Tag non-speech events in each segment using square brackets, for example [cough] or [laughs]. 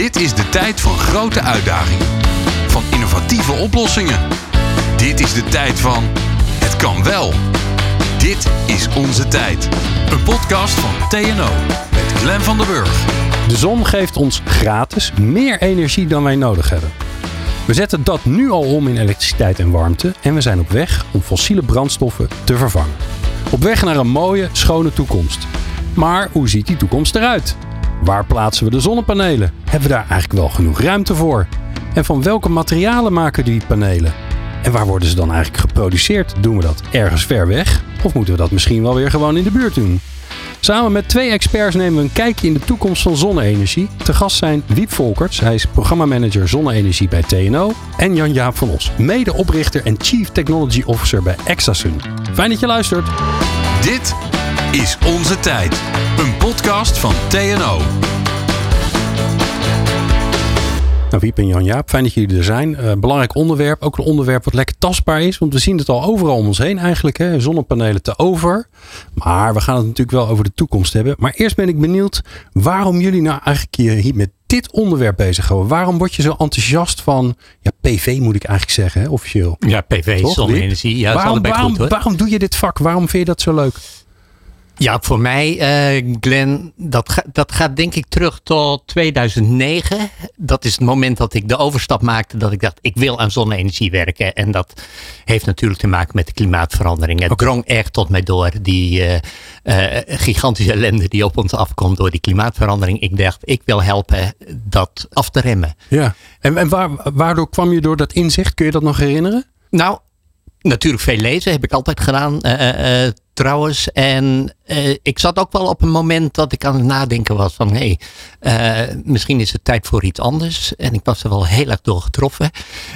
Dit is de tijd van grote uitdagingen. Van innovatieve oplossingen. Dit is de tijd van het kan wel. Dit is onze tijd. Een podcast van TNO met Glenn van der Burg. De zon geeft ons gratis meer energie dan wij nodig hebben. We zetten dat nu al om in elektriciteit en warmte en we zijn op weg om fossiele brandstoffen te vervangen. Op weg naar een mooie, schone toekomst. Maar hoe ziet die toekomst eruit? Waar plaatsen we de zonnepanelen? Hebben we daar eigenlijk wel genoeg ruimte voor? En van welke materialen maken die panelen? En waar worden ze dan eigenlijk geproduceerd? Doen we dat ergens ver weg? Of moeten we dat misschien wel weer gewoon in de buurt doen? Samen met twee experts nemen we een kijkje in de toekomst van zonne-energie. Te gast zijn Wiep Volkerts, hij is programmamanager zonne-energie bij TNO. En Jan-Jaap van Os, medeoprichter en Chief Technology Officer bij Exasun. Fijn dat je luistert. Dit is onze tijd. Een podcast van TNO. Nou, Wiep en Jan-Jaap, fijn dat jullie er zijn. Uh, belangrijk onderwerp, ook een onderwerp wat lekker tastbaar is. Want we zien het al overal om ons heen eigenlijk. Hè? Zonnepanelen te over. Maar we gaan het natuurlijk wel over de toekomst hebben. Maar eerst ben ik benieuwd waarom jullie nou eigenlijk hier met dit onderwerp bezig houden. Waarom word je zo enthousiast van, ja, PV moet ik eigenlijk zeggen, hè, officieel? Ja, PV, zonne-energie. Ja, waarom, waarom, goed, hoor. waarom doe je dit vak? Waarom vind je dat zo leuk? Ja, voor mij, uh, Glenn, dat, ga, dat gaat denk ik terug tot 2009. Dat is het moment dat ik de overstap maakte dat ik dacht, ik wil aan zonne-energie werken. En dat heeft natuurlijk te maken met de klimaatverandering. Het drong echt tot mij door, die uh, uh, gigantische ellende die op ons afkomt door die klimaatverandering. Ik dacht, ik wil helpen dat af te remmen. Ja, en, en waar, waardoor kwam je door dat inzicht? Kun je dat nog herinneren? Nou, natuurlijk veel lezen heb ik altijd gedaan trouwens. En uh, ik zat ook wel op een moment dat ik aan het nadenken was van hé, hey, uh, misschien is het tijd voor iets anders. En ik was er wel heel erg door getroffen.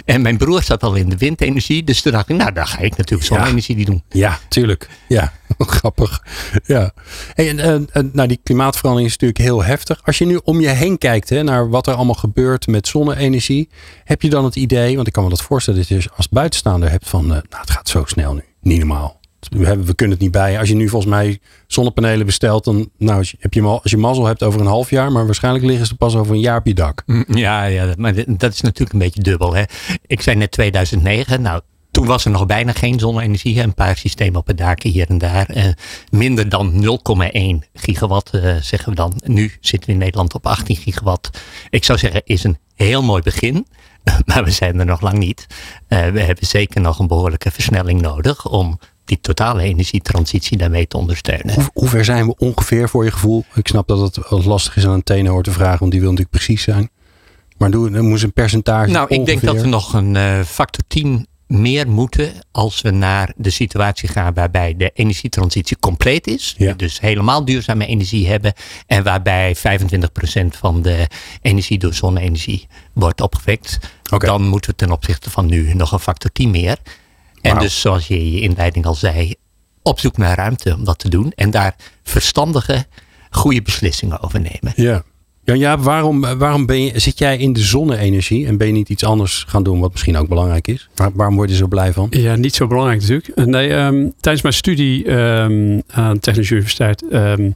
En mijn broer zat al in de windenergie, dus toen dacht ik, nou dan ga ik natuurlijk zonne-energie ja. doen. Ja, tuurlijk. Ja, [laughs] grappig. Ja. Hey, en, nou, die klimaatverandering is natuurlijk heel heftig. Als je nu om je heen kijkt hè, naar wat er allemaal gebeurt met zonne-energie, heb je dan het idee, want ik kan me dat voorstellen dat je als buitenstaander hebt van, nou het gaat zo snel nu, niet normaal. We, hebben, we kunnen het niet bij. Als je nu volgens mij zonnepanelen bestelt, dan nou, heb je, als je mazzel hebt over een half jaar, maar waarschijnlijk liggen ze pas over een jaar op je dak. Ja, ja maar dat is natuurlijk een beetje dubbel. Hè? Ik zei net 2009. Nou, toen was er nog bijna geen zonne-energie. Een paar systemen op het daken hier en daar. Uh, minder dan 0,1 gigawatt uh, zeggen we dan. Nu zitten we in Nederland op 18 gigawatt. Ik zou zeggen, is een heel mooi begin. [laughs] Maar we zijn er nog lang niet. Uh, we hebben zeker nog een behoorlijke versnelling nodig om die totale energietransitie daarmee te ondersteunen. Hoe, hoe, ver zijn we ongeveer voor je gevoel? Ik snap dat het lastig is aan een tenor te vragen, want die wil natuurlijk precies zijn. Maar doe, dan moest een percentage. Nou, ik denk dat we nog een uh, factor 10 meer moeten als we naar de situatie gaan waarbij de energietransitie compleet is. Ja. Dus helemaal duurzame energie hebben. En waarbij 25% van de energie door zonne-energie wordt opgewekt. Okay. Dan moeten we ten opzichte van nu nog een factor 10 meer. En wow. dus zoals je in je inleiding al zei, op zoek naar ruimte om dat te doen. En daar verstandige, goede beslissingen over nemen. Ja. Jaap, waarom, waarom ben je, zit jij in de zonne-energie en ben je niet iets anders gaan doen wat misschien ook belangrijk is? Waar, waarom word je zo blij van? Ja, niet zo belangrijk natuurlijk. Nee, um, tijdens mijn studie um, aan de Technische Universiteit um,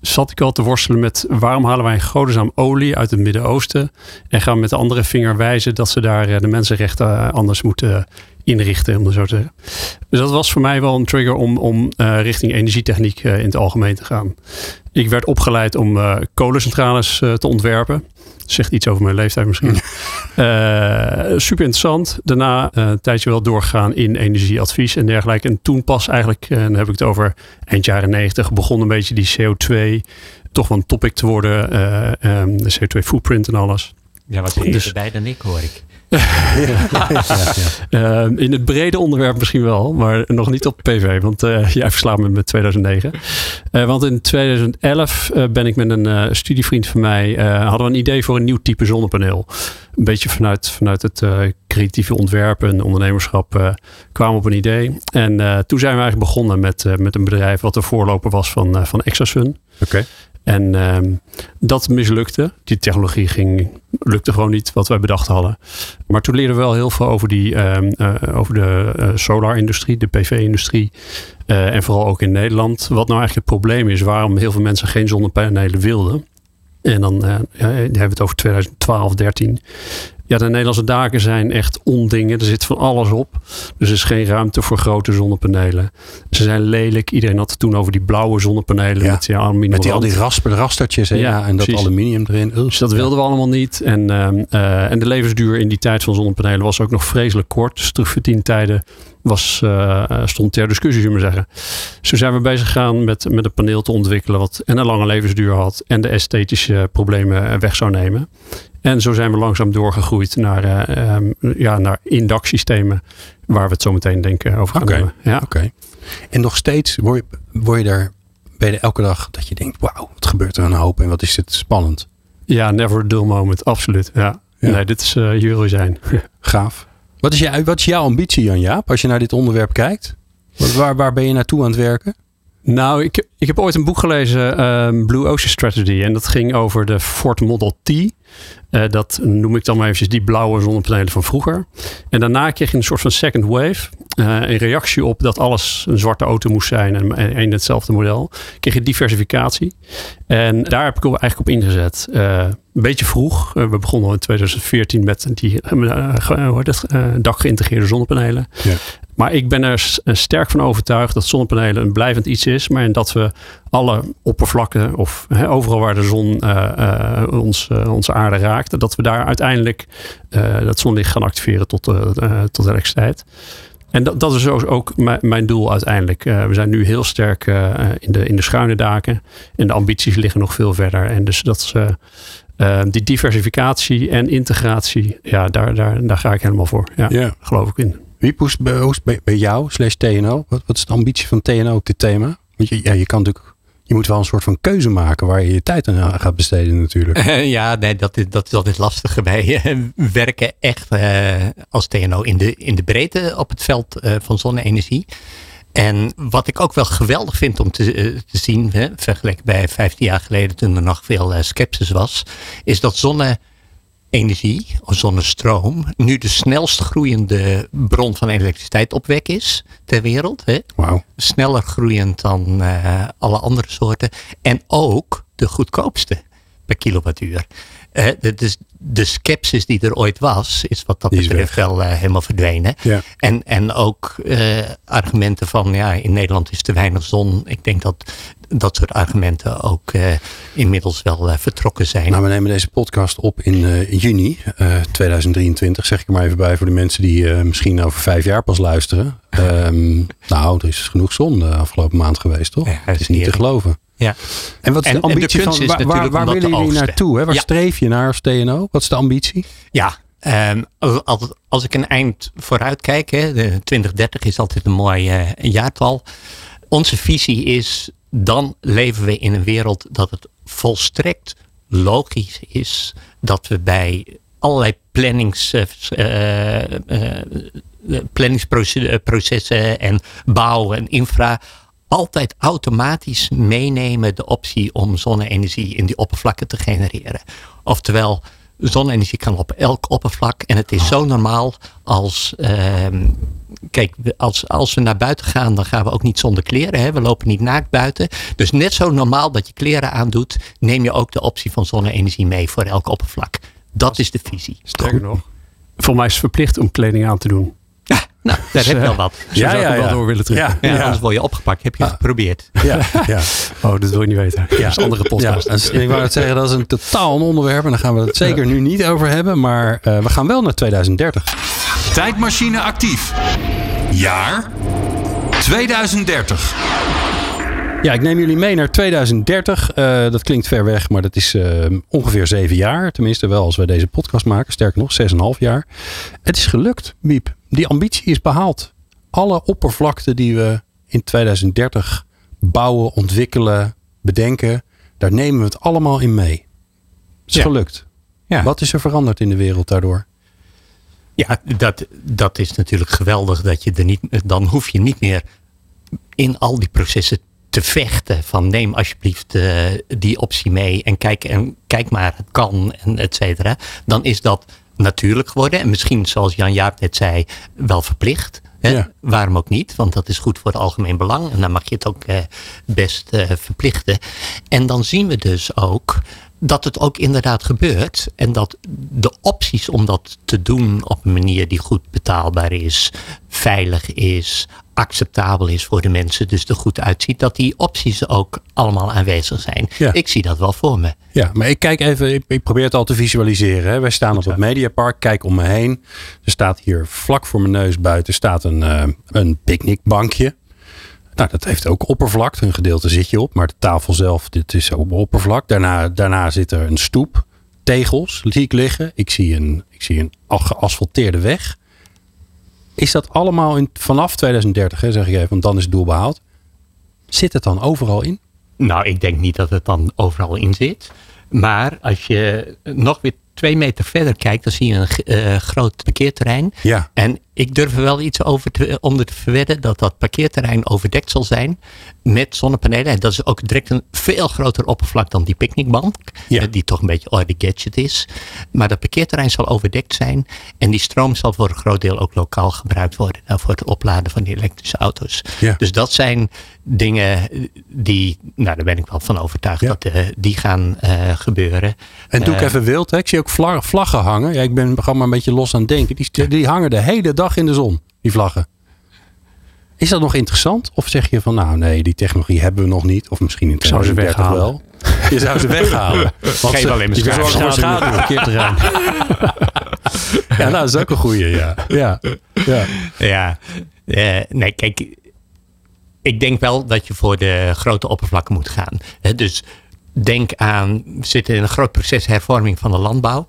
zat ik al te worstelen met waarom halen wij in godesnaam olie uit het Midden-Oosten en gaan we met de andere vinger wijzen dat ze daar de mensenrechten anders moeten inrichten, om het zo te zeggen. Dus dat was voor mij wel een trigger om, om uh, richting energietechniek uh, in het algemeen te gaan. Ik werd opgeleid om uh, kolencentrales te ontwerpen. Zegt iets over mijn leeftijd misschien. [laughs] super interessant. Daarna een tijdje wel doorgegaan in energieadvies en dergelijke. En toen pas eigenlijk, en dan heb ik het over eind jaren negentig, begon een beetje die CO2 toch wel een topic te worden. Um, de CO2 footprint en alles. Ja, wat dus, erbij dan ik, hoor ik. Ja, ja, ja. Uh, in het brede onderwerp misschien wel, maar nog niet op PV, want uh, [laughs] jij verslaat me met 2009. Uh, want in 2011 ben ik met een studievriend van mij, hadden we een idee voor een nieuw type zonnepaneel. Een beetje vanuit, vanuit het creatieve ontwerpen en ondernemerschap kwamen we op een idee. En toen zijn we eigenlijk begonnen met, met een bedrijf wat de voorloper was van, van Exasun. Oké. Okay. En um, dat mislukte. Die technologie ging, lukte gewoon niet wat wij bedacht hadden. Maar toen leerden we wel heel veel over, die, um, uh, over de uh, solar-industrie, de PV-industrie. Uh, en vooral ook in Nederland. Wat nou eigenlijk het probleem is, waarom heel veel mensen geen zonnepanelen wilden. En dan ja, hebben we het over 2012, 13. Ja, de Nederlandse daken zijn echt ondingen. Er zit van alles op. Dus er is geen ruimte voor grote zonnepanelen. Ze zijn lelijk. Iedereen had het toen over die blauwe zonnepanelen. Ja. Met, die aluminium met die, al die rasper, rastertjes ja, en dat aluminium erin. Dus dat wilden we allemaal niet. En, uh, en de levensduur in die tijd van zonnepanelen was ook nog vreselijk kort. Dus terug tijden was, uh, stond ter discussie, zullen we zeggen. Zo zijn we bezig gegaan met, met een paneel te ontwikkelen wat en een lange levensduur had en de esthetische problemen weg zou nemen. En zo zijn we langzaam doorgegroeid naar, um, ja, naar indaksystemen, waar we het zo meteen denken over gaan okay. hebben. Ja. Oké. En nog steeds word je, word je daar bij de elke dag dat je denkt, wauw, wat gebeurt er een hoop en wat is dit spannend. Ja, never a dull moment, absoluut. Ja. ja. Nee, dit is, uh, hier je zijn. [laughs] Gaaf. Wat is, jou, wat is jouw ambitie, Jan-Jaap, als je naar dit onderwerp kijkt? Waar, waar ben je naartoe aan het werken? Nou, ik, ik heb ooit een boek gelezen, um, Blue Ocean Strategy. En dat ging over de Ford Model T. Uh, dat noem ik dan maar eventjes die blauwe zonnepanelen van vroeger. En daarna kreeg je een soort van second wave. Uh, in reactie op dat alles een zwarte auto moest zijn en, en, hetzelfde model. Kreeg je diversificatie. En daar heb ik eigenlijk op ingezet. Uh, een beetje vroeg. we begonnen in 2014 met die dak geïntegreerde zonnepanelen. Ja. Maar ik ben er sterk van overtuigd dat zonnepanelen een blijvend iets is. Maar dat we alle oppervlakken of he, overal waar de zon uh, uh, ons, uh, onze aarde raakt. Dat we daar uiteindelijk dat zonlicht gaan activeren tot, tot elektriciteit. En dat, dat is ook mijn doel uiteindelijk. we zijn nu heel sterk in, de, in de schuine daken. En de ambities liggen nog veel verder. En dus dat is... die diversificatie en integratie, ja, daar, daar, daar ga ik helemaal voor. Ja, yeah. geloof ik in. Wie poest bij, bij jou, slash TNO? Wat, wat, is de ambitie van TNO op dit thema? Want je, ja, je kan natuurlijk je moet wel een soort van keuze maken waar je je tijd aan gaat besteden natuurlijk. Uh, [laughs] ja, nee, dat is, dat is altijd lastig. [laughs] Wij werken echt uh, als TNO in de, in de breedte op het veld uh, van zonne-energie. En wat ik ook wel geweldig vind om te, te zien, vergeleken bij 15 jaar geleden toen er nog veel sceptisch was, is dat zonne energie, zonnestroom, nu de snelst groeiende bron van elektriciteit opwek is ter wereld. Hè? Wow. Sneller groeiend dan uh, alle andere soorten. En ook de goedkoopste per kilowattuur. Uh, dus de skepsis die er ooit was, is wat dat betreft wel uh, helemaal verdwenen. Ja. En, en ook uh, argumenten van ja, in Nederland is te weinig zon. Ik denk dat dat soort argumenten ook uh, inmiddels wel vertrokken zijn. Nou, we nemen deze podcast op in juni 2023. Zeg ik er maar even bij voor de mensen die misschien over vijf jaar pas luisteren. um, [laughs] nou, er is genoeg zon de afgelopen maand geweest, toch? Ja, het is niet te geloven. Ja. En wat is de ambitie de van, waar, waar, waar willen jullie naartoe? Hè? Waar ja. streef je naar als TNO? Wat is de ambitie? Ja, um, als, als, ik een eind vooruit kijk, hè, de 2030 is altijd een mooi uh, jaartal. Onze visie is, dan leven we in een wereld dat het volstrekt logisch is dat we bij allerlei plannings, uh, uh, planningsprocessen en bouw en infra altijd automatisch meenemen de optie om zonne-energie in die oppervlakken te genereren. Oftewel, zonne-energie kan op elk oppervlak. En het is zo normaal als. Uh, kijk, als, als we naar buiten gaan, dan gaan we ook niet zonder kleren. Hè? We lopen niet naakt buiten. Dus net zo normaal dat je kleren aandoet, neem je ook de optie van zonne-energie mee voor elk oppervlak. Dat is de visie. Sterker nog, voor mij is het verplicht om kleding aan te doen. Ja, nou, daar heb je wel wat. Zo ja, zou ik ja, wel door willen. Ja, ja, Anders word je opgepakt. Heb je het geprobeerd. [laughs] Ja, ja. Oh, dat wil je niet weten. Ja. Dat is een andere podcast. Ja, ik wou het zeggen, dat is een totaal onderwerp. En daar gaan we het zeker nu niet over hebben. Maar uh, we gaan wel naar 2030. Tijdmachine actief. Jaar 2030. Ja, ik neem jullie mee naar 2030. Uh, dat klinkt ver weg, maar dat is uh, ongeveer zeven jaar. Tenminste, wel als wij deze podcast maken. Sterker nog, zes en een half jaar. Het is gelukt, Miep. Die ambitie is behaald. Alle oppervlakte die we in 2030 bouwen, ontwikkelen, bedenken, daar nemen we het allemaal in mee. Het is ja. gelukt. Ja. Wat is er veranderd in de wereld daardoor? Ja, dat, dat is natuurlijk geweldig dat je er niet, dan hoef je niet meer in al die processen te vechten van neem alsjeblieft uh, die optie mee en kijk, en kijk maar, het kan en et cetera. Dan is dat natuurlijk geworden. En misschien, zoals Jan Jaap net zei, wel verplicht. Hè? Ja. Waarom ook niet? Want dat is goed voor het algemeen belang. En dan mag je het ook eh, best eh, verplichten. En dan zien we dus ook dat het ook inderdaad gebeurt. En dat de opties om dat te doen op een manier die goed betaalbaar is, veilig is, acceptabel is voor de mensen, dus er goed uitziet, dat die opties ook allemaal aanwezig zijn. Ja. Ik zie dat wel voor me. Ja, maar ik kijk even, ik, ik probeer het al te visualiseren. Hè. Wij staan op het Mediapark, kijk om me heen. Er staat hier vlak voor mijn neus buiten staat een, eh, een picknickbankje. Nou, dat heeft ook oppervlak. Een gedeelte zit je op, maar de tafel zelf, dit is ook oppervlak. Daarna, daarna zit er een stoep, tegels zie ik liggen. Ik zie een, ik zie een al geasfalteerde weg. Is dat allemaal in, vanaf 2030, hè, zeg ik even, want dan is het doel behaald. Zit het dan overal in? Nou, ik denk niet dat het dan overal in zit. Maar als je nog weer twee meter verder kijkt, dan zie je een eh, groot parkeerterrein. Ja. En ik durf er wel iets over te, onder te verwedden dat dat parkeerterrein overdekt zal zijn met zonnepanelen. En dat is ook direct een veel groter oppervlak dan die picknickbank, Ja. eh, die toch een beetje de gadget is. Maar dat parkeerterrein zal overdekt zijn en die stroom zal voor een groot deel ook lokaal gebruikt worden nou, voor het opladen van die elektrische auto's. Ja. Dus dat zijn dingen die, nou daar ben ik wel van overtuigd Ja. dat eh, die gaan eh, gebeuren. En doe ik Eh, even wild, hè? ik zie ook vla- vlaggen hangen. Ja, ik ben gewoon maar een beetje los aan het denken. Die, die hangen de hele dag in de zon, die vlaggen. Is dat nog interessant? Of zeg je van, nou nee, die technologie hebben we nog niet. Of misschien in zou ze 2030 wel. Je zou ze weghalen. [laughs] Want Geef ze- alleen maar schade. [laughs] Ja, nou, dat is ook een goeie, ja. Ja, ja. Ja, nee, kijk. Ik denk wel dat je voor de grote oppervlakken moet gaan. Dus denk aan, we zitten in een groot proces hervorming van de landbouw.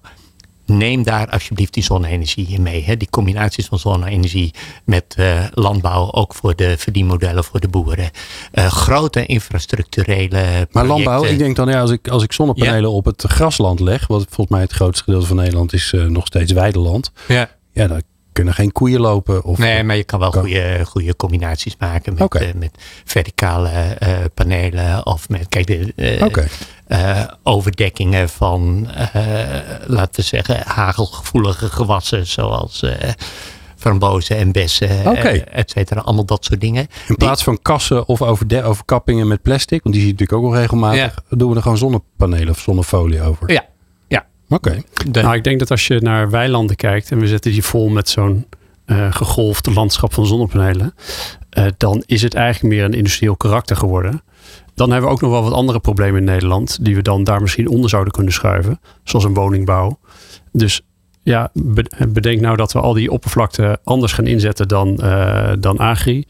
Neem daar alsjeblieft die zonne-energie in mee. Hè. Die combinaties van zonne-energie met eh, landbouw, ook voor de verdienmodellen voor de boeren. Eh, grote infrastructurele Maar landbouw, projecten. ik denk dan, ja, als ik, als ik zonnepanelen op het grasland leg, wat volgens mij het grootste gedeelte van Nederland is eh, nog steeds weideland. Ja. Ja, dan kunnen geen koeien lopen. Of, Nee, maar je kan wel Kan. goede, goede combinaties maken met, eh, met verticale eh, panelen of met kijk, de, eh, eh, overdekkingen van, eh, laten we zeggen, hagelgevoelige gewassen zoals eh frambozen en bessen, eh, Oké. et cetera. Allemaal dat soort dingen. In plaats van kassen of overde- overkappingen met plastic, want die zie je natuurlijk ook wel regelmatig, doen we er gewoon zonnepanelen of zonnefolie over. Ja, Oké. De- Nou, ik denk dat als je naar weilanden kijkt en we zetten die vol met zo'n eh gegolfd landschap van zonnepanelen, eh, dan is het eigenlijk meer een industrieel karakter geworden. Dan hebben we ook nog wel wat andere problemen in Nederland, die we dan daar misschien onder zouden kunnen schuiven, zoals een woningbouw. Dus ja, be- bedenk nou dat we al die oppervlakte anders gaan inzetten dan, eh, dan agri.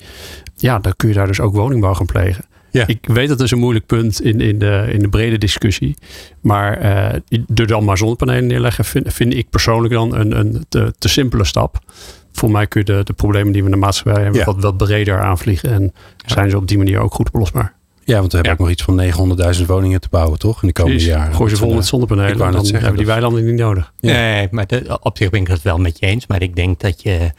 Ja, dan kun je daar dus ook woningbouw gaan plegen. Ja. Ik weet dat is een moeilijk punt in, in, de, in de brede discussie. Maar eh er dan maar zonnepanelen neerleggen, vind, vind ik persoonlijk dan een, een te, te simpele stap. Voor mij kun je de, de problemen die we in de maatschappij hebben Ja. wat, wat breder aanvliegen. En zijn ze op die manier ook goed oplosbaar. Ja, want we hebben Ja. ook nog iets van 900.000 woningen te bouwen, toch? In de komende Precies. jaren. Gooi ze vol met zonnepanelen. ik wou Dan zeggen, hebben die weilanden niet nodig. Ja. Nee, maar de, op zich ben ik het wel met je eens. Maar ik denk dat je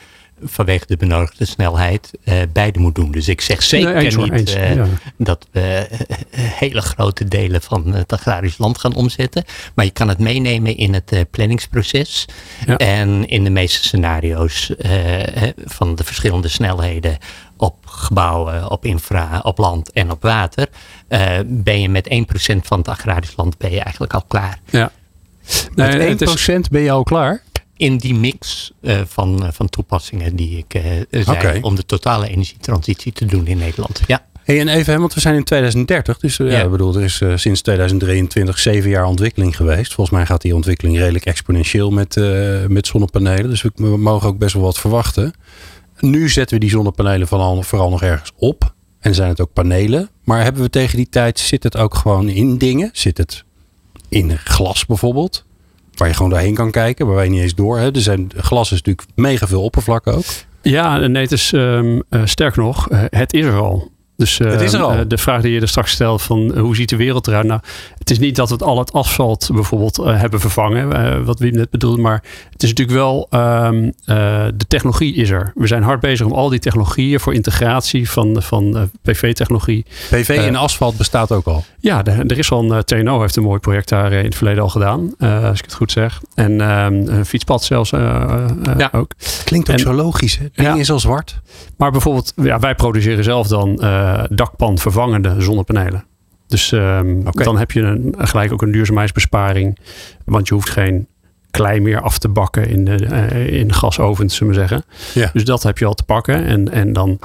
vanwege de benodigde snelheid eh, beide moet doen. Dus ik zeg zeker Nee, eens hoor, niet eens. eh, Ja. dat we eh, hele grote delen van het agrarisch land gaan omzetten. Maar je kan het meenemen in het planningsproces. Ja. En in de meeste scenario's van de verschillende snelheden op gebouwen, op infra, op land en op water. ben je met 1% van het agrarisch land ben je eigenlijk al klaar. Ja. Met Nee, 1% het is, ben je al klaar? In die mix eh, van, eh, van toepassingen die ik eh zei om de totale energietransitie te doen in Nederland. Ja, Hey, en even, want we zijn in 2030. Dus ja. Ja. bedoel, er is sinds 2023 zeven jaar ontwikkeling geweest. Volgens mij gaat die ontwikkeling redelijk exponentieel met, met zonnepanelen. Dus we, we mogen ook best wel wat verwachten. Nu zetten we die zonnepanelen vooral, vooral nog ergens op. En zijn het ook panelen. Maar hebben we tegen die tijd, zit het ook gewoon in dingen? Zit het in glas bijvoorbeeld? Waar je gewoon doorheen kan kijken, waar wij niet eens door hebben. Er zijn, glas is natuurlijk mega veel oppervlakken ook. ja, nee, het is ehm, eh, sterk nog, eh, het is er al. Dus eh, Het is er al. eh, de vraag die je er straks stelt van eh, hoe ziet de wereld eruit? Nou, het is niet dat we het al het asfalt bijvoorbeeld hebben vervangen, eh, wat we net bedoelden, maar het is natuurlijk wel, ehm, eh, de technologie is er. We zijn hard bezig om al die technologieën voor integratie van, van eh, PV-technologie. PV in asfalt bestaat ook al. Ja, de- er is al een TNO heeft een mooi project daar in het verleden al gedaan, eh, als ik het goed zeg. En ehm, een fietspad zelfs Ja. ook. Klinkt ook En- zo logisch. Hè? Het ding Ja. is al zwart. Maar bijvoorbeeld, ja, wij produceren zelf dan eh dakpan vervangende zonnepanelen. Dus um, dan heb je een, gelijk ook een duurzaamheidsbesparing. Want je hoeft geen klei meer af te bakken in de, uh, in gasovens, zullen we zeggen. Ja. Dus dat heb je al te pakken. En, en dan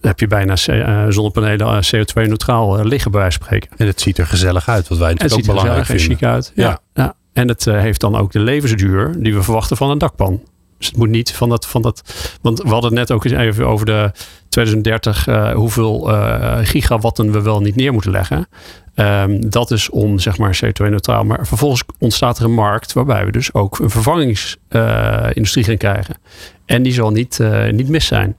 heb je bijna uh, zonnepanelen CO2-neutraal liggen, bij wijze van spreken. En het ziet er gezellig uit, wat wij natuurlijk ook belangrijk vinden. Het ziet er chic uit, ja. ja. En het heeft dan ook de levensduur die we verwachten van een dakpan. Dus het moet niet van dat, van dat. Want we hadden net ook eens even over de 2030, uh, hoeveel uh, gigawatten we wel niet neer moeten leggen. Um, dat is om zeg maar CO2-neutraal. Maar vervolgens ontstaat er een markt waarbij we dus ook een vervangingsindustrie uh, gaan krijgen. En die zal niet, niet mis zijn.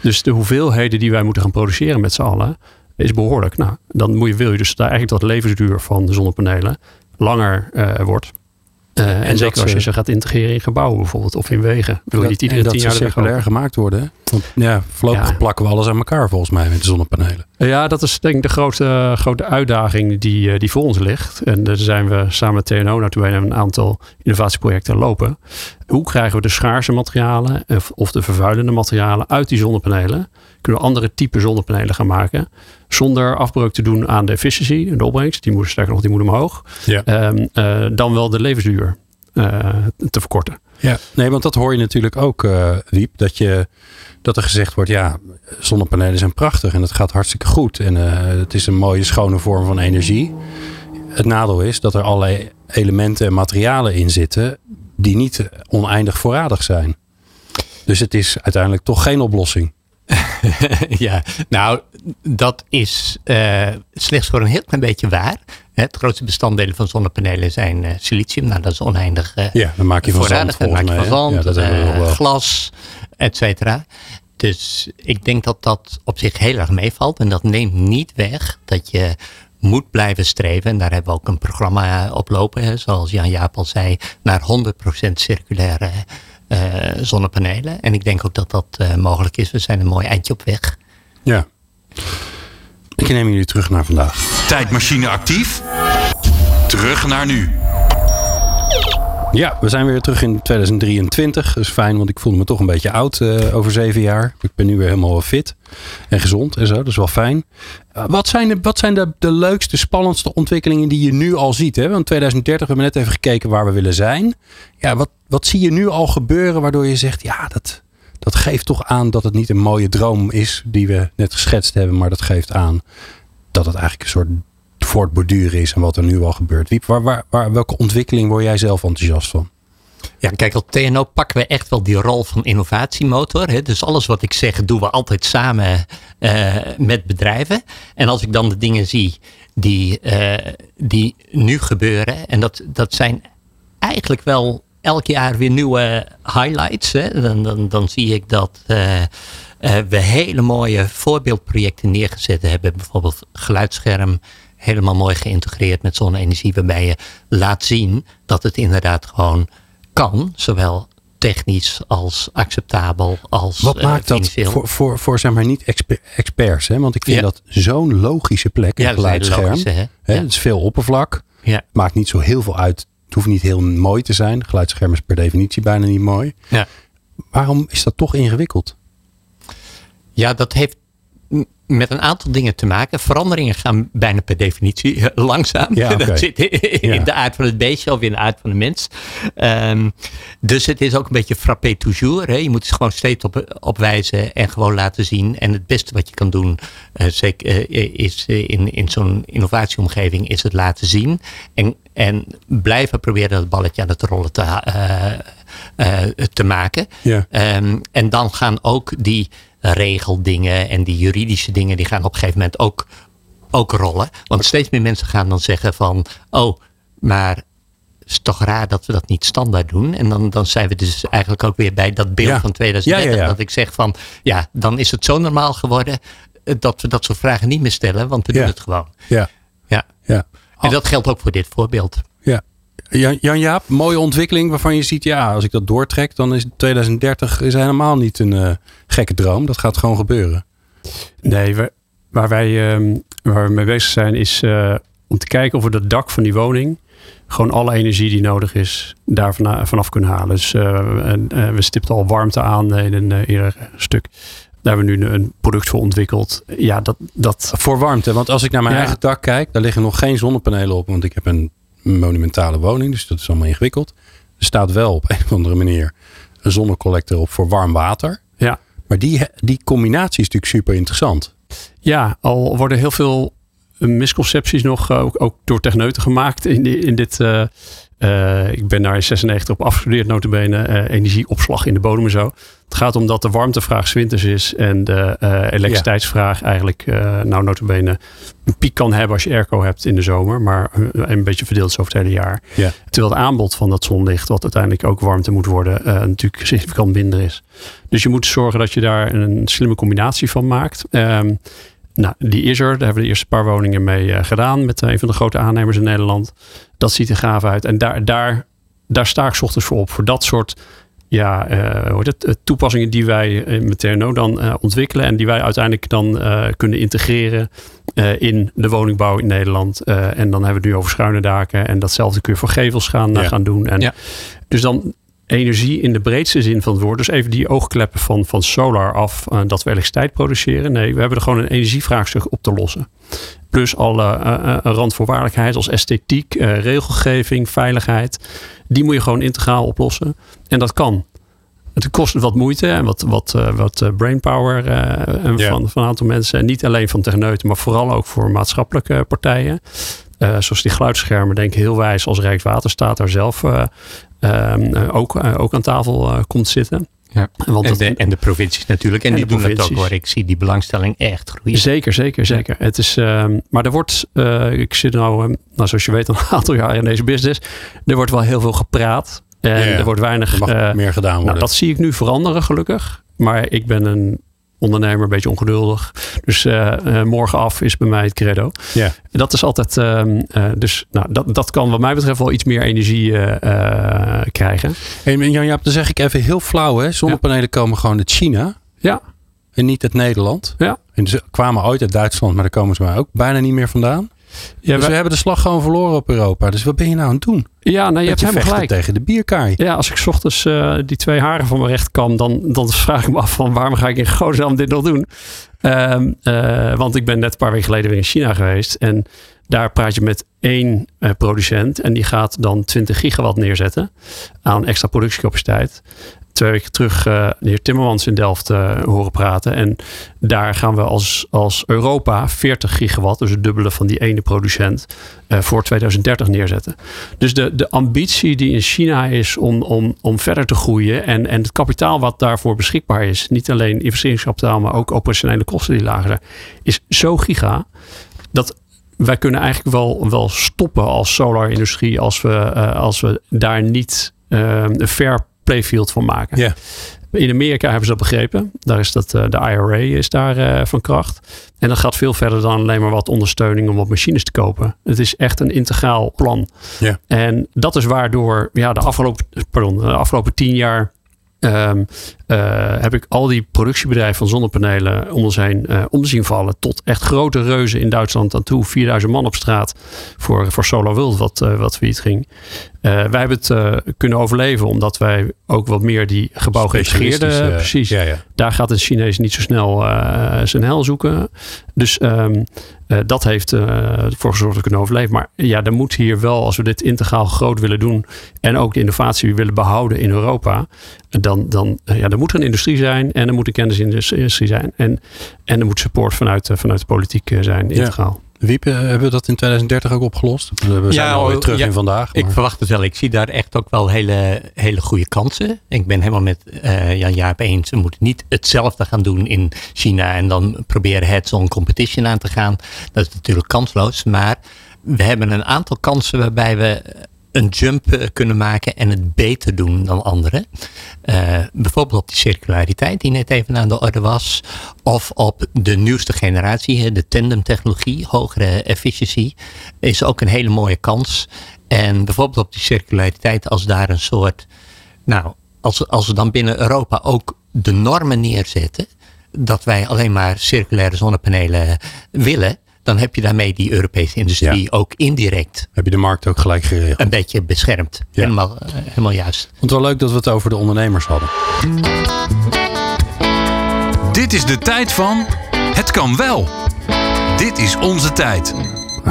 Dus de hoeveelheden die wij moeten gaan produceren met z'n allen is behoorlijk. Nou, dan moet je, wil je dus daar eigenlijk dat levensduur van de zonnepanelen langer wordt. Uh, en, zeker als je ze gaat integreren in gebouwen bijvoorbeeld of in wegen. Wil je niet iedere tien jaar circulair gemaakt worden. Want ja, voorlopig plakken we alles aan elkaar volgens mij met de zonnepanelen. Ja, dat is denk ik de grote, grote uitdaging die, eh, die voor ons ligt. En daar zijn we samen met TNO naartoe een aantal innovatieprojecten lopen. Hoe krijgen we de schaarse materialen of de vervuilende materialen uit die zonnepanelen? Kunnen we andere type zonnepanelen gaan maken? Zonder afbreuk te doen aan de efficiëntie, de opbrengst. Die moet sterker nog, die moet omhoog. Ja. Um, uh, dan wel de levensduur uh, te verkorten. Ja, nee, want dat hoor je natuurlijk ook, uh, Wiep. Dat, je, dat er gezegd wordt, ja, zonnepanelen zijn prachtig en het gaat hartstikke goed. En het is een mooie, schone vorm van energie. Het nadeel is dat er allerlei elementen en materialen in zitten die niet oneindig voorradig zijn. Dus het is uiteindelijk toch geen oplossing. [laughs] ja, nou, dat is uh, slechts voor een heel klein beetje waar. Het grootste bestanddelen van zonnepanelen zijn uh, silicium. Nou, dat is oneindig uh, Ja, dan maak je van zand Dan maak je van zand, ja, glas, et cetera. Dus ik denk dat dat op zich heel erg meevalt. En dat neemt niet weg dat je moet blijven streven. En daar hebben we ook een programma op lopen. Hè, zoals Jan Jaap al zei, naar 100% circulaire zonnepanelen. En ik denk ook dat dat uh, mogelijk is. We zijn een mooi eindje op weg. Ja. Ik neem jullie terug naar vandaag. Tijdmachine actief. Terug naar nu. Ja, we zijn weer terug in 2023. Dat is fijn, want ik voelde me toch een beetje oud uh, over zeven jaar. Ik ben nu weer helemaal fit en gezond en zo. Dat is wel fijn. Uh, wat zijn, de, wat zijn de, de leukste, spannendste ontwikkelingen die je nu al ziet? Hè? Want 2030, we hebben net even gekeken waar we willen zijn. Ja, wat, wat zie je nu al gebeuren waardoor je zegt, ja, dat, dat geeft toch aan dat het niet een mooie droom is die we net geschetst hebben. Maar dat geeft aan dat het eigenlijk een soort voortborduren is en wat er nu al gebeurt. Wiep, waar, waar, waar, welke ontwikkeling word jij zelf enthousiast van? Ja, kijk, op TNO pakken we echt wel die rol van innovatiemotor. Hè? Dus alles wat ik zeg, doen we altijd samen uh, met bedrijven. En als ik dan de dingen zie die, uh, die nu gebeuren, en dat, dat zijn eigenlijk wel elk jaar weer nieuwe highlights. Hè? Dan, dan, dan zie ik dat uh, we hele mooie voorbeeldprojecten neergezet hebben. Bijvoorbeeld geluidsscherm helemaal mooi geïntegreerd met zonne-energie, waarbij je laat zien dat het inderdaad gewoon kan, zowel technisch als acceptabel als Wat maakt dat voor, voor, voor zeg maar niet experts? Hè? Want ik vind dat zo'n logische plek, een ja, geluidsscherm. hè? Hè? Het is veel oppervlak. Ja. Maakt niet zo heel veel uit. Het hoeft niet heel mooi te zijn. Geluidsscherm is per definitie bijna niet mooi. Ja. Waarom is dat toch ingewikkeld? Ja, dat heeft met een aantal dingen te maken. Veranderingen gaan bijna per definitie langzaam. Ja, [laughs] Dat zit in de aard van het beestje of in de aard van de mens. Um, dus het is ook een beetje frappé toujours. Hè. Je moet het gewoon steeds op, opwijzen en gewoon laten zien. En het beste wat je kan doen, uh, zeker, uh, is in, in zo'n innovatieomgeving, is het laten zien. En, en blijven proberen dat balletje aan het rollen te, uh, te maken. Ja. Um, en dan gaan ook die regeldingen en die juridische dingen, die gaan op een gegeven moment ook, ook rollen. Want steeds meer mensen gaan dan zeggen van, oh, maar het is toch raar dat we dat niet standaard doen. En dan, dan zijn we dus eigenlijk ook weer bij dat beeld van 2030. dat ik zeg van, ja, dan is het zo normaal geworden eh, dat we dat soort vragen niet meer stellen, want we doen het gewoon. Ja. Ja. ja. En dat geldt ook voor dit voorbeeld. Ja. Jan-Jaap, mooie ontwikkeling waarvan je ziet, ja, als ik dat doortrek, dan is 2030 is helemaal niet een uh, gekke droom. Dat gaat gewoon gebeuren. Nee, we, waar, wij, uh, waar we mee bezig zijn is uh, om te kijken of we dat dak van die woning gewoon alle energie die nodig is daar vanaf kunnen halen. Dus uh, we stipten al warmte aan in een eerder stuk. Daar hebben we nu een product voor ontwikkeld. Ja, dat, dat... Voor warmte, want als ik naar mijn eigen dak kijk, daar liggen nog geen zonnepanelen op, want ik heb een monumentale woning, dus dat is allemaal ingewikkeld. Er staat wel op een of andere manier een zonnecollector op voor warm water. Ja. Maar die, die combinatie is natuurlijk super interessant. Ja, al worden heel veel misconcepties nog eh, ook, ook door techneuten gemaakt in, in dit. Uh, uh, ik ben daar in 96 op afgestudeerd, notabene, uh, energieopslag in de bodem en zo. Het gaat om dat de warmtevraag winters is en de elektriciteitsvraag ja. eigenlijk, nou notabene, een piek kan hebben als je airco hebt in de zomer, maar een beetje verdeeld is over het hele jaar. Ja. Terwijl het aanbod van dat zonlicht, wat uiteindelijk ook warmte moet worden, natuurlijk significant minder is. Dus je moet zorgen dat je daar een slimme combinatie van maakt. Um, nou, die is er. Daar hebben we de eerste paar woningen mee uh, gedaan met een van de grote aannemers in Nederland. Dat ziet er gaaf uit. En daar, daar, daar sta ik ochtends voor op. Voor dat soort ja, uh, het, toepassingen die wij met TNO dan uh, ontwikkelen. En die wij uiteindelijk dan kunnen integreren in de woningbouw in Nederland. en dan hebben we het nu over schuine daken. En datzelfde kun je voor gevels gaan, ja. gaan doen. En Ja. Dus dan energie in de breedste zin van het woord. Dus even die oogkleppen van, van solar af, uh, dat we elektriciteit produceren. Nee, we hebben er gewoon een energievraagstuk op te lossen. Plus alle uh, randvoorwaardelijkheid als esthetiek, regelgeving, veiligheid. Die moet je gewoon integraal oplossen. En dat kan. Het kost wat moeite en wat, wat, wat brainpower van, van een aantal mensen. En niet alleen van techneuten, maar vooral ook voor maatschappelijke partijen. Uh, zoals die geluidsschermen, denk ik heel wijs als Rijkswaterstaat daar zelf uh, ook, ook aan tafel komt zitten. Ja. Want en, dat- de, en de provincies natuurlijk. En, En die doen het ook hoor. Ik zie die belangstelling echt groeien. Zeker, zeker, zeker. Het is, ehm, maar er wordt, eh, ik zit nou, ehm, nou, zoals je weet, al een aantal jaar in deze business. Er wordt wel heel veel gepraat. En Ja, ja. er wordt weinig. Er mag eh, meer gedaan worden. nou, dat zie ik nu veranderen, gelukkig. Maar ik ben een ondernemer, een beetje ongeduldig. Dus eh, morgen af is bij mij het credo. ja. Dat is altijd. ehm, eh, dus nou, dat, dat kan, wat mij betreft, wel iets meer energie krijgen. Hey, maar Jan-Jaap, dan zeg ik even heel flauw. Hè? Zonnepanelen komen gewoon uit China Ja, en niet uit Nederland. ja. En ze kwamen ooit uit Duitsland, maar daar komen ze maar ook bijna niet meer vandaan. Ja, dus we hebben de slag gewoon verloren op Europa. Dus wat ben je nou aan het doen? ja nou, je hebt vechten gelijk. tegen de bierkaai. Ja, als ik 's ochtends eh, die twee haren van mijn recht kam, dan, dan vraag ik me af van waarom ga ik in godsnaam dit nog doen? Ehm, eh, want ik ben net een paar weken geleden weer in China geweest. En daar praat je met één eh, producent. En die gaat dan 20 gigawatt neerzetten aan extra productiecapaciteit. Twee weken terug eh, de heer Timmermans in Delft eh, horen praten. En daar gaan we als, als Europa 40 gigawatt, dus het dubbele van die ene producent, eh, voor 2030 neerzetten. Dus de, de ambitie die in China is om, om, om verder te groeien en, en het kapitaal wat daarvoor beschikbaar is, niet alleen investeringskapitaal, maar ook operationele kosten die lager zijn, is zo giga dat wij kunnen eigenlijk wel, wel stoppen als solar-industrie als we, als we daar niet een fair playfield van maken. Ja. In Amerika hebben ze dat begrepen. Daar is dat, eh, de IRA is daar eh, van kracht. En dat gaat veel verder dan alleen maar wat ondersteuning om wat machines te kopen. Het is echt een integraal plan. Ja. En dat is waardoor ja, de, afgelopen, pardon, de afgelopen tien jaar ehm, eh, heb ik al die productiebedrijven van zonnepanelen om ons heen eh, om zien vallen. Tot echt grote reuzen in Duitsland aan toe. 4000 man op straat voor, voor Solar World, wat, eh, wat failliet ging. Wij hebben het kunnen overleven omdat wij ook wat meer die eh, precies. Ja, ja. Daar gaat een Chinees niet zo snel zijn hel zoeken. Dus ehm, eh, dat heeft eh, ervoor gezorgd dat we kunnen overleven. Maar ja, er moet hier wel, als we dit integraal groot willen doen. en ook de innovatie willen behouden in Europa. dan, dan eh, ja, er moet er een industrie zijn. en er moet een kennisindustrie zijn. En, en er moet support vanuit, eh, vanuit de politiek eh, zijn, integraal. Eh, hebben we dat in 2030 ook opgelost? We zijn Ja, alweer oh, terug ja. in vandaag. Ik verwacht het wel. Ik zie daar echt ook wel hele, hele goede kansen. Ik ben helemaal met eh, Jan Jaap eens. We moeten niet hetzelfde gaan doen in China en dan proberen heads-on competition aan te gaan. Dat is natuurlijk kansloos. Maar we hebben een aantal kansen waarbij we een jump eh, kunnen maken en het beter doen dan anderen. Eh, bijvoorbeeld op die circulariteit die net even aan de orde was. Of op de nieuwste generatie, de tandemtechnologie, hogere efficiëntie. Is ook een hele mooie kans. En bijvoorbeeld op die circulariteit, als daar een soort. Nou, als, als we dan binnen Europa ook de normen neerzetten. dat wij alleen maar circulaire zonnepanelen willen. Dan heb je daarmee die Europese industrie Ja. ook indirect Heb je de markt ook gelijk geregeld? een beetje beschermd. Ja. Helemaal, eh, helemaal juist. Ik vond het wel leuk dat we het over de ondernemers hadden. Dit is de tijd van het kan wel. Dit is onze tijd.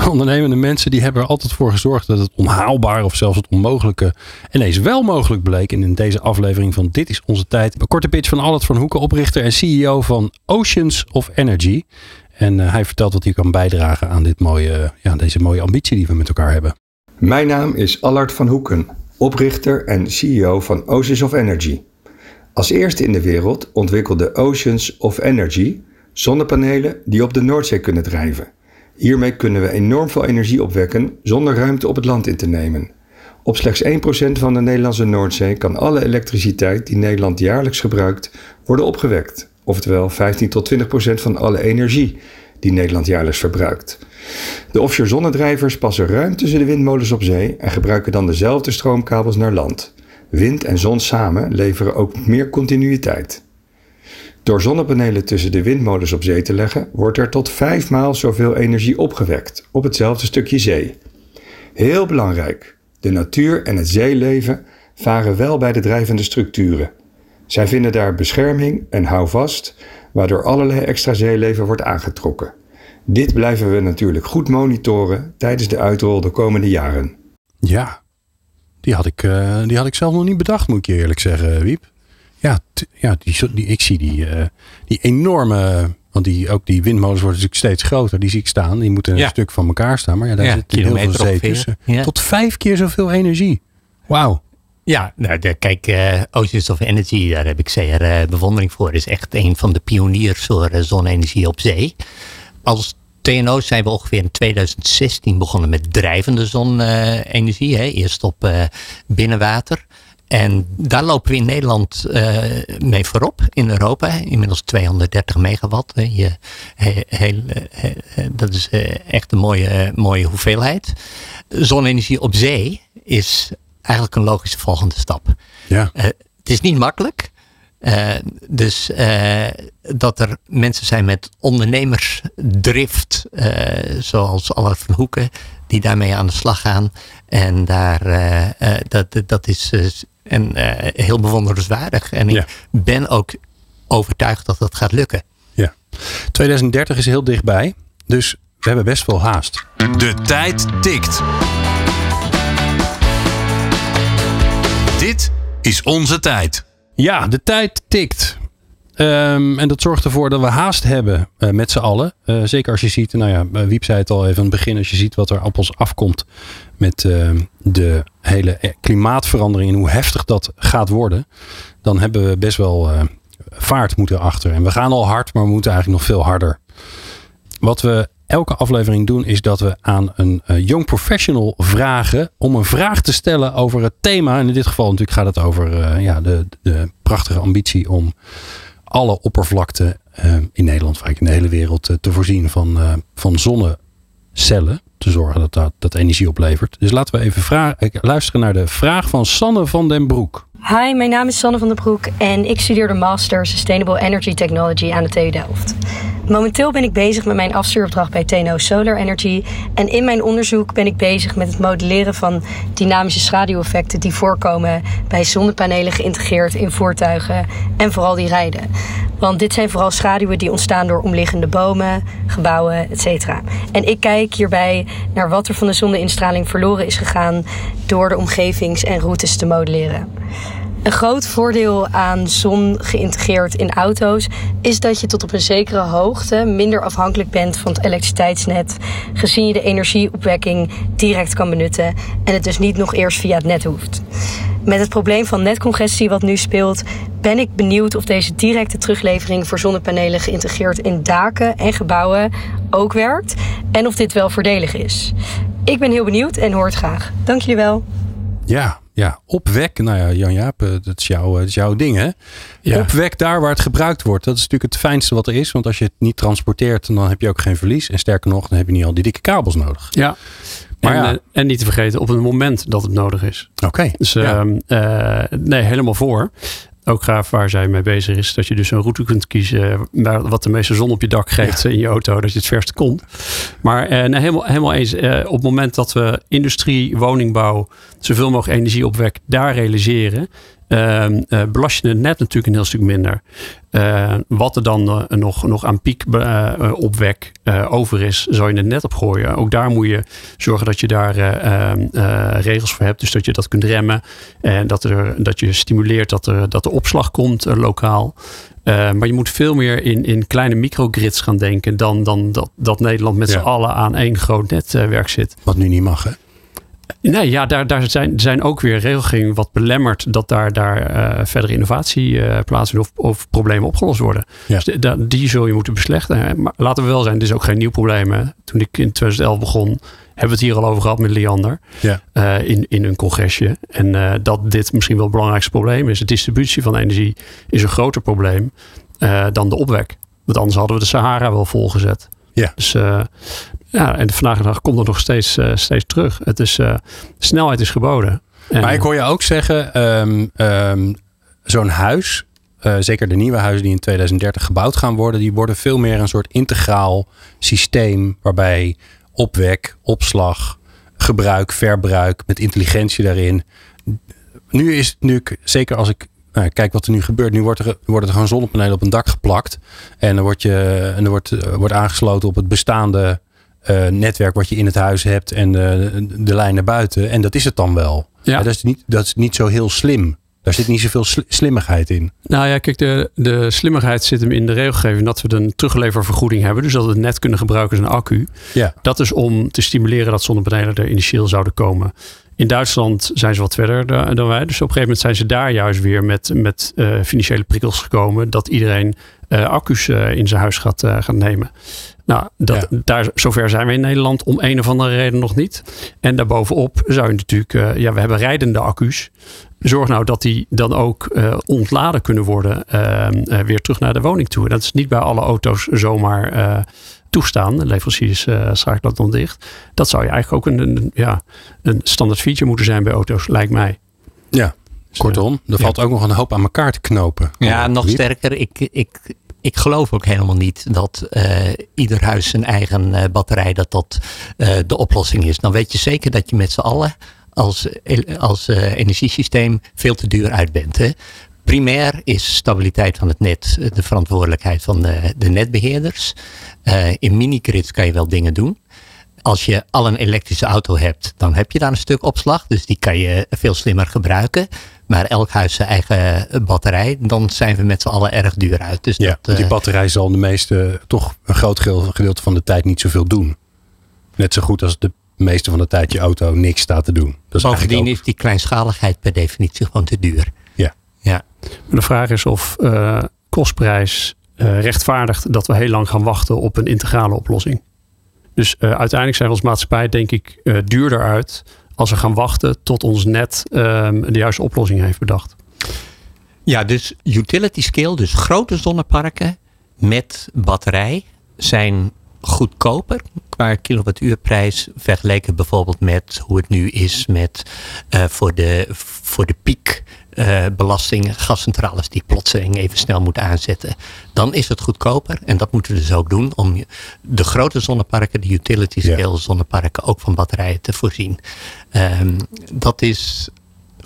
Ondernemende mensen die hebben er altijd voor gezorgd dat het onhaalbaar of zelfs het onmogelijke ineens wel mogelijk bleek. En in deze aflevering van Dit is onze tijd. Een korte pitch van Albert van Hoeken, oprichter en CEO van Oceans of Energy. En uh, hij vertelt wat hij kan bijdragen aan dit mooie, ja, deze mooie ambitie die we met elkaar hebben. Mijn naam is Allard van Hoeken, oprichter en CEO van Oceans of Energy. Als eerste in de wereld ontwikkelde Oceans of Energy zonnepanelen die op de Noordzee kunnen drijven. Hiermee kunnen we enorm veel energie opwekken zonder ruimte op het land in te nemen. Op slechts 1% van de Nederlandse Noordzee kan alle elektriciteit die Nederland jaarlijks gebruikt worden opgewekt. Oftewel 15 tot 20% van alle energie die Nederland jaarlijks verbruikt. De offshore zonnedrijvers passen ruim tussen de windmolens op zee en gebruiken dan dezelfde stroomkabels naar land. Wind en zon samen leveren ook meer continuïteit. Door zonnepanelen tussen de windmolens op zee te leggen, wordt er tot vijf maal zoveel energie opgewekt op hetzelfde stukje zee. Heel belangrijk, de natuur en het zeeleven varen wel bij de drijvende structuren. Zij vinden daar bescherming en houvast, waardoor allerlei extra zeeleven wordt aangetrokken. Dit blijven we natuurlijk goed monitoren tijdens de uitrol de komende jaren. Ja, die had ik, uh, die had ik zelf nog niet bedacht, moet ik je eerlijk zeggen, Wiep. Ja, ja die, die, ik zie die, uh, die enorme. Want die, ook die windmolens worden natuurlijk steeds groter. Die zie ik staan. Die moeten een ja. stuk van elkaar staan. Maar ja, daar ja, zit heel veel zee tussen. Ja. Tot vijf keer zoveel energie. Wauw. Ja, nou, kijk, uh, Oceans of Energy, daar heb ik zeer uh, bewondering voor. is echt een van de pioniers voor uh, zonne-energie op zee. Als TNO zijn we ongeveer in 2016 begonnen met drijvende zonne-energie. Eerst op binnenwater. En daar lopen we in Nederland mee voorop in Europa. Inmiddels 230 megawatt. Je, dat is echt een mooie, mooie hoeveelheid. Zonne-energie op zee is eigenlijk een logische volgende stap. Ja. Uh, het is niet makkelijk. Uh, dus uh, dat er mensen zijn met ondernemersdrift, zoals Allard van Hoeken, die daarmee aan de slag gaan. En daar, dat, dat is en, heel bewonderenswaardig. En ik ben ook overtuigd dat dat gaat lukken. Ja. 2030 is heel dichtbij, dus we hebben best wel haast. De tijd tikt. Is onze tijd. Ja, de tijd tikt. Um, en dat zorgt ervoor dat we haast hebben uh, met z'n allen. Uh, zeker als je ziet, nou ja, Wiep zei het al even aan het begin. Als je ziet wat er op ons afkomt met uh, de hele klimaatverandering en hoe heftig dat gaat worden. Dan hebben we best wel vaart moeten achter. En we gaan al hard, maar we moeten eigenlijk nog veel harder. Wat we elke aflevering doen, is dat we aan een uh, young professional vragen om een vraag te stellen over het thema. En in dit geval natuurlijk gaat het over uh, ja, de, de prachtige ambitie om alle oppervlakte uh, in Nederland, vaak in de hele wereld, te voorzien van, van zonnecellen. Te zorgen dat, dat dat energie oplevert. Dus laten we even vragen, luisteren naar de vraag van Sanne van den Broek. Hi, mijn naam is Sanne van den Broek en ik studeer de Master Sustainable Energy Technology aan de TU Delft. Momenteel ben ik bezig met mijn afstuuropdracht bij TNO Solar Energy. En in mijn onderzoek ben ik bezig met het modelleren van dynamische schaduweffecten die voorkomen bij zonnepanelen geïntegreerd in voertuigen en vooral die rijden. Want dit zijn vooral schaduwen die ontstaan door omliggende bomen, gebouwen, etc. En ik kijk hierbij naar wat er van de zonneinstraling verloren is gegaan door de omgevings- en routes te modelleren. Een groot voordeel aan zon geïntegreerd in auto's is dat je tot op een zekere hoogte minder afhankelijk bent van het elektriciteitsnet, gezien je de energieopwekking direct kan benutten en het dus niet nog eerst via het net hoeft. Met het probleem van netcongestie wat nu speelt, ben ik benieuwd of deze directe teruglevering voor zonnepanelen geïntegreerd in daken en gebouwen ook werkt en of dit wel voordelig is. Ik ben heel benieuwd en hoor het graag. Dank jullie wel. Ja, ja, opwek. Nou ja, Jan-Jaap, eh, dat, is jouw, dat is jouw ding hè? Ja. Opwek daar waar het gebruikt wordt. Dat is natuurlijk het fijnste wat er is. Want als je het niet transporteert, dan heb je ook geen verlies. En sterker nog, dan heb je niet al die dikke kabels nodig. Ja. Maar en, ja. Eh, en niet te vergeten op het moment dat het nodig is. Oké. Dus ja. uh, nee, helemaal voor ook gaaf waar zij mee bezig is. Dat je dus een route kunt kiezen wat de meeste zon op je dak geeft in je auto. Dat je het verste komt. Maar eh, helemaal, helemaal eens. Eh, op het moment dat we industrie, woningbouw, zoveel mogelijk energie opwek daar realiseren. Uh, belast je het net natuurlijk een heel stuk minder. wat er dan nog, nog aan piek opwek over is, zou je het net opgooien. Ook daar moet je zorgen dat je daar ehm, regels voor hebt. Dus dat je dat kunt remmen. En dat, er, dat je stimuleert dat er, dat er opslag komt lokaal. Uh, maar je moet veel meer in, in kleine microgrids gaan denken dan, dan dat, dat Nederland met ja. z'n allen aan één groot netwerk zit. Wat nu niet mag, hè? Nee, ja, daar, daar zijn, zijn ook weer regelgevingen wat belemmert dat daar, daar uh, verdere innovatie uh, plaatsvindt of, of problemen opgelost worden. Ja. Dus de, die zul je moeten beslechten. Maar laten we wel zijn, dit is ook geen nieuw probleem. Hè. Toen ik in 2011 begon, hebben we het hier al over gehad met Liander ja. uh, in, in een congresje. En dat dit misschien wel het belangrijkste probleem is. De distributie van energie is een groter probleem dan de opwek. Want anders hadden we de Sahara wel volgezet. Ja. Dus ja, en vandaag de dag komt het nog steeds, uh, steeds terug. Het is, uh, snelheid is geboden. En, maar ik hoor je ook zeggen, um, um, zo'n huis, uh, zeker de nieuwe huizen die in 2030 gebouwd gaan worden, die worden veel meer een soort integraal systeem waarbij opwek, opslag, gebruik, verbruik met intelligentie daarin. Nu is nu ik, zeker als ik nou, kijk wat er nu gebeurt. Nu wordt er, worden er gewoon zonnepanelen op een dak geplakt. En dan wordt, je, en er wordt, wordt aangesloten op het bestaande uh, netwerk wat je in het huis hebt en de, de lijn naar buiten. En dat is het dan wel. Ja. dat, is niet, dat is niet zo heel slim. Daar zit niet zoveel slimmigheid in. Nou ja, kijk, de, de slimmigheid zit hem in de regelgeving dat we een terugleververgoeding hebben. Dus dat we het net kunnen gebruiken als een accu. Ja. Dat is om te stimuleren dat zonnepanelen er initieel zouden komen. In Duitsland zijn ze wat verder dan wij. Dus op een gegeven moment zijn ze daar juist weer met, met uh, financiële prikkels gekomen. Dat iedereen uh, accu's uh, in zijn huis gaat, gaat nemen. Nou, dat, daar, zover zijn we in Nederland om een of andere reden nog niet. En daarbovenop zou je natuurlijk, uh, ja, we hebben rijdende accu's. Zorg nou dat die dan ook uh, ontladen kunnen worden uh, weer terug naar de woning toe. Dat is niet bij alle auto's zomaar toestaan. De leveranciers schakelen dat dan dicht. Dat zou je eigenlijk ook een, een, ja, een standaard feature moeten zijn bij auto's, lijkt mij. Ja, dus, Kortom, er valt ook nog een hoop aan elkaar te knopen. Ja, nog sterker. Ik, ik, ik geloof ook helemaal niet dat uh, ieder huis zijn eigen uh, batterij, dat dat uh, de oplossing is. Dan weet je zeker dat je met z'n allen als, als energiesysteem veel te duur uit bent. Hè? Primair is stabiliteit van het net de verantwoordelijkheid van de, de netbeheerders. in minigrids kan je wel dingen doen als je al een elektrische auto hebt, dan heb je daar een stuk opslag. Dus die kan je veel slimmer gebruiken. Maar elk huis zijn eigen batterij, dan zijn we met z'n allen erg duur uit. Dus ja, dat, die eh, batterij zal de meeste, toch een groot gedeelte van de tijd niet zoveel doen. Net zo goed als de meeste van de tijd je auto niks staat te doen. Dat is Bovendien is die kleinschaligheid per definitie gewoon te duur. Ja. ja. de vraag is of uh, kostprijs uh, rechtvaardigt dat we heel lang gaan wachten op een integrale oplossing. Dus uh, uiteindelijk zijn we als maatschappij denk ik duurder uit als we gaan wachten tot ons net um, de juiste oplossing heeft bedacht. Ja, dus utility scale, dus grote zonneparken met batterij zijn goedkoper qua kilowattuurprijs vergeleken bijvoorbeeld met hoe het nu is met uh, voor, de, voor de piek uh, belasting gascentrales die plotseling even snel moeten aanzetten. Dan is het goedkoper en dat moeten we dus ook doen om de grote zonneparken, de utility scale zonneparken ook van batterijen te voorzien. Um, dat is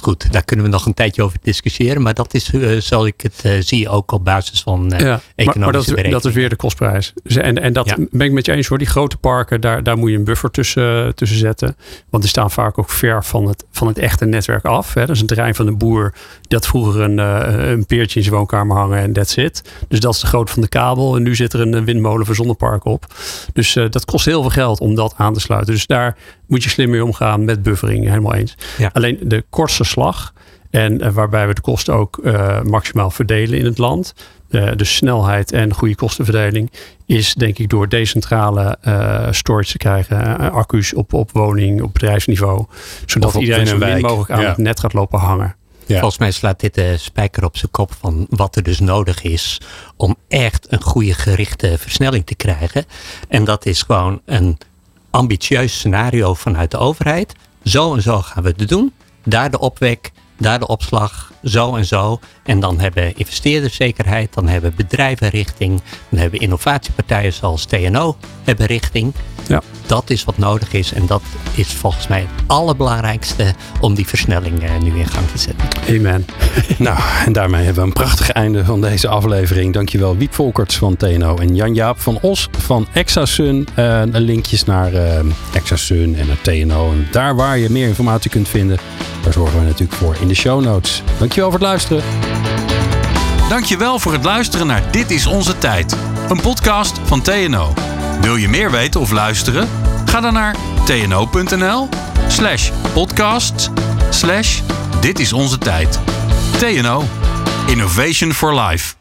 goed, daar kunnen we nog een tijdje over discussiëren. Maar dat is, uh, zoals ik het uh, zie, ook op basis van uh, ja, economische maar, maar dat, dat, is weer de kostprijs. Dus, en, en dat ja. ben ik met je eens hoor. Die grote parken, daar, daar moet je een buffer tussen, tussen zetten. Want die staan vaak ook ver van het, van het echte netwerk af. Hè. Dat is een terrein van een boer. Had vroeger een, een peertje in zijn woonkamer hangen en that's it. Dus dat is de grootte van de kabel. En nu zit er een windmolen voor zonnepark op. Dus dat kost heel veel geld om dat aan te sluiten. Dus daar moet je slim mee omgaan met buffering. Helemaal eens. Ja. Alleen de kortste slag. En uh, waarbij we de kosten ook uh, maximaal verdelen in het land. Uh, de snelheid en goede kostenverdeling is denk ik door decentrale storage te krijgen. accu's op, op woning, op bedrijfsniveau. Zodat iedereen zo min mogelijk aan ja. het net gaat lopen hangen. Ja. Volgens mij slaat dit de spijker op zijn kop van wat er dus nodig is om echt een goede gerichte versnelling te krijgen. En dat is gewoon een ambitieus scenario vanuit de overheid. Zo en zo gaan we het doen. Daar de opwek daar de opslag, zo en zo. En dan hebben investeerders zekerheid, dan hebben bedrijven richting, dan hebben innovatiepartijen zoals TNO hebben richting. Ja. Dat is wat nodig is en dat is volgens mij het allerbelangrijkste om die versnelling eh, nu in gang te zetten. Amen. [laughs] nou, en daarmee hebben we een prachtig einde van deze aflevering. Dankjewel Wiep Volkerts van TNO en Jan-Jaap van Os van Exasun. Uh, linkjes naar uh, Exasun en naar TNO en daar waar je meer informatie kunt vinden. Daar zorgen we natuurlijk voor in de show notes. Dankjewel voor het luisteren. Dankjewel voor het luisteren naar Dit is Onze Tijd. Een podcast van TNO. Wil je meer weten of luisteren? Ga dan naar tno.nl slash podcast slash Dit is Onze Tijd. TNO. Innovation for Life.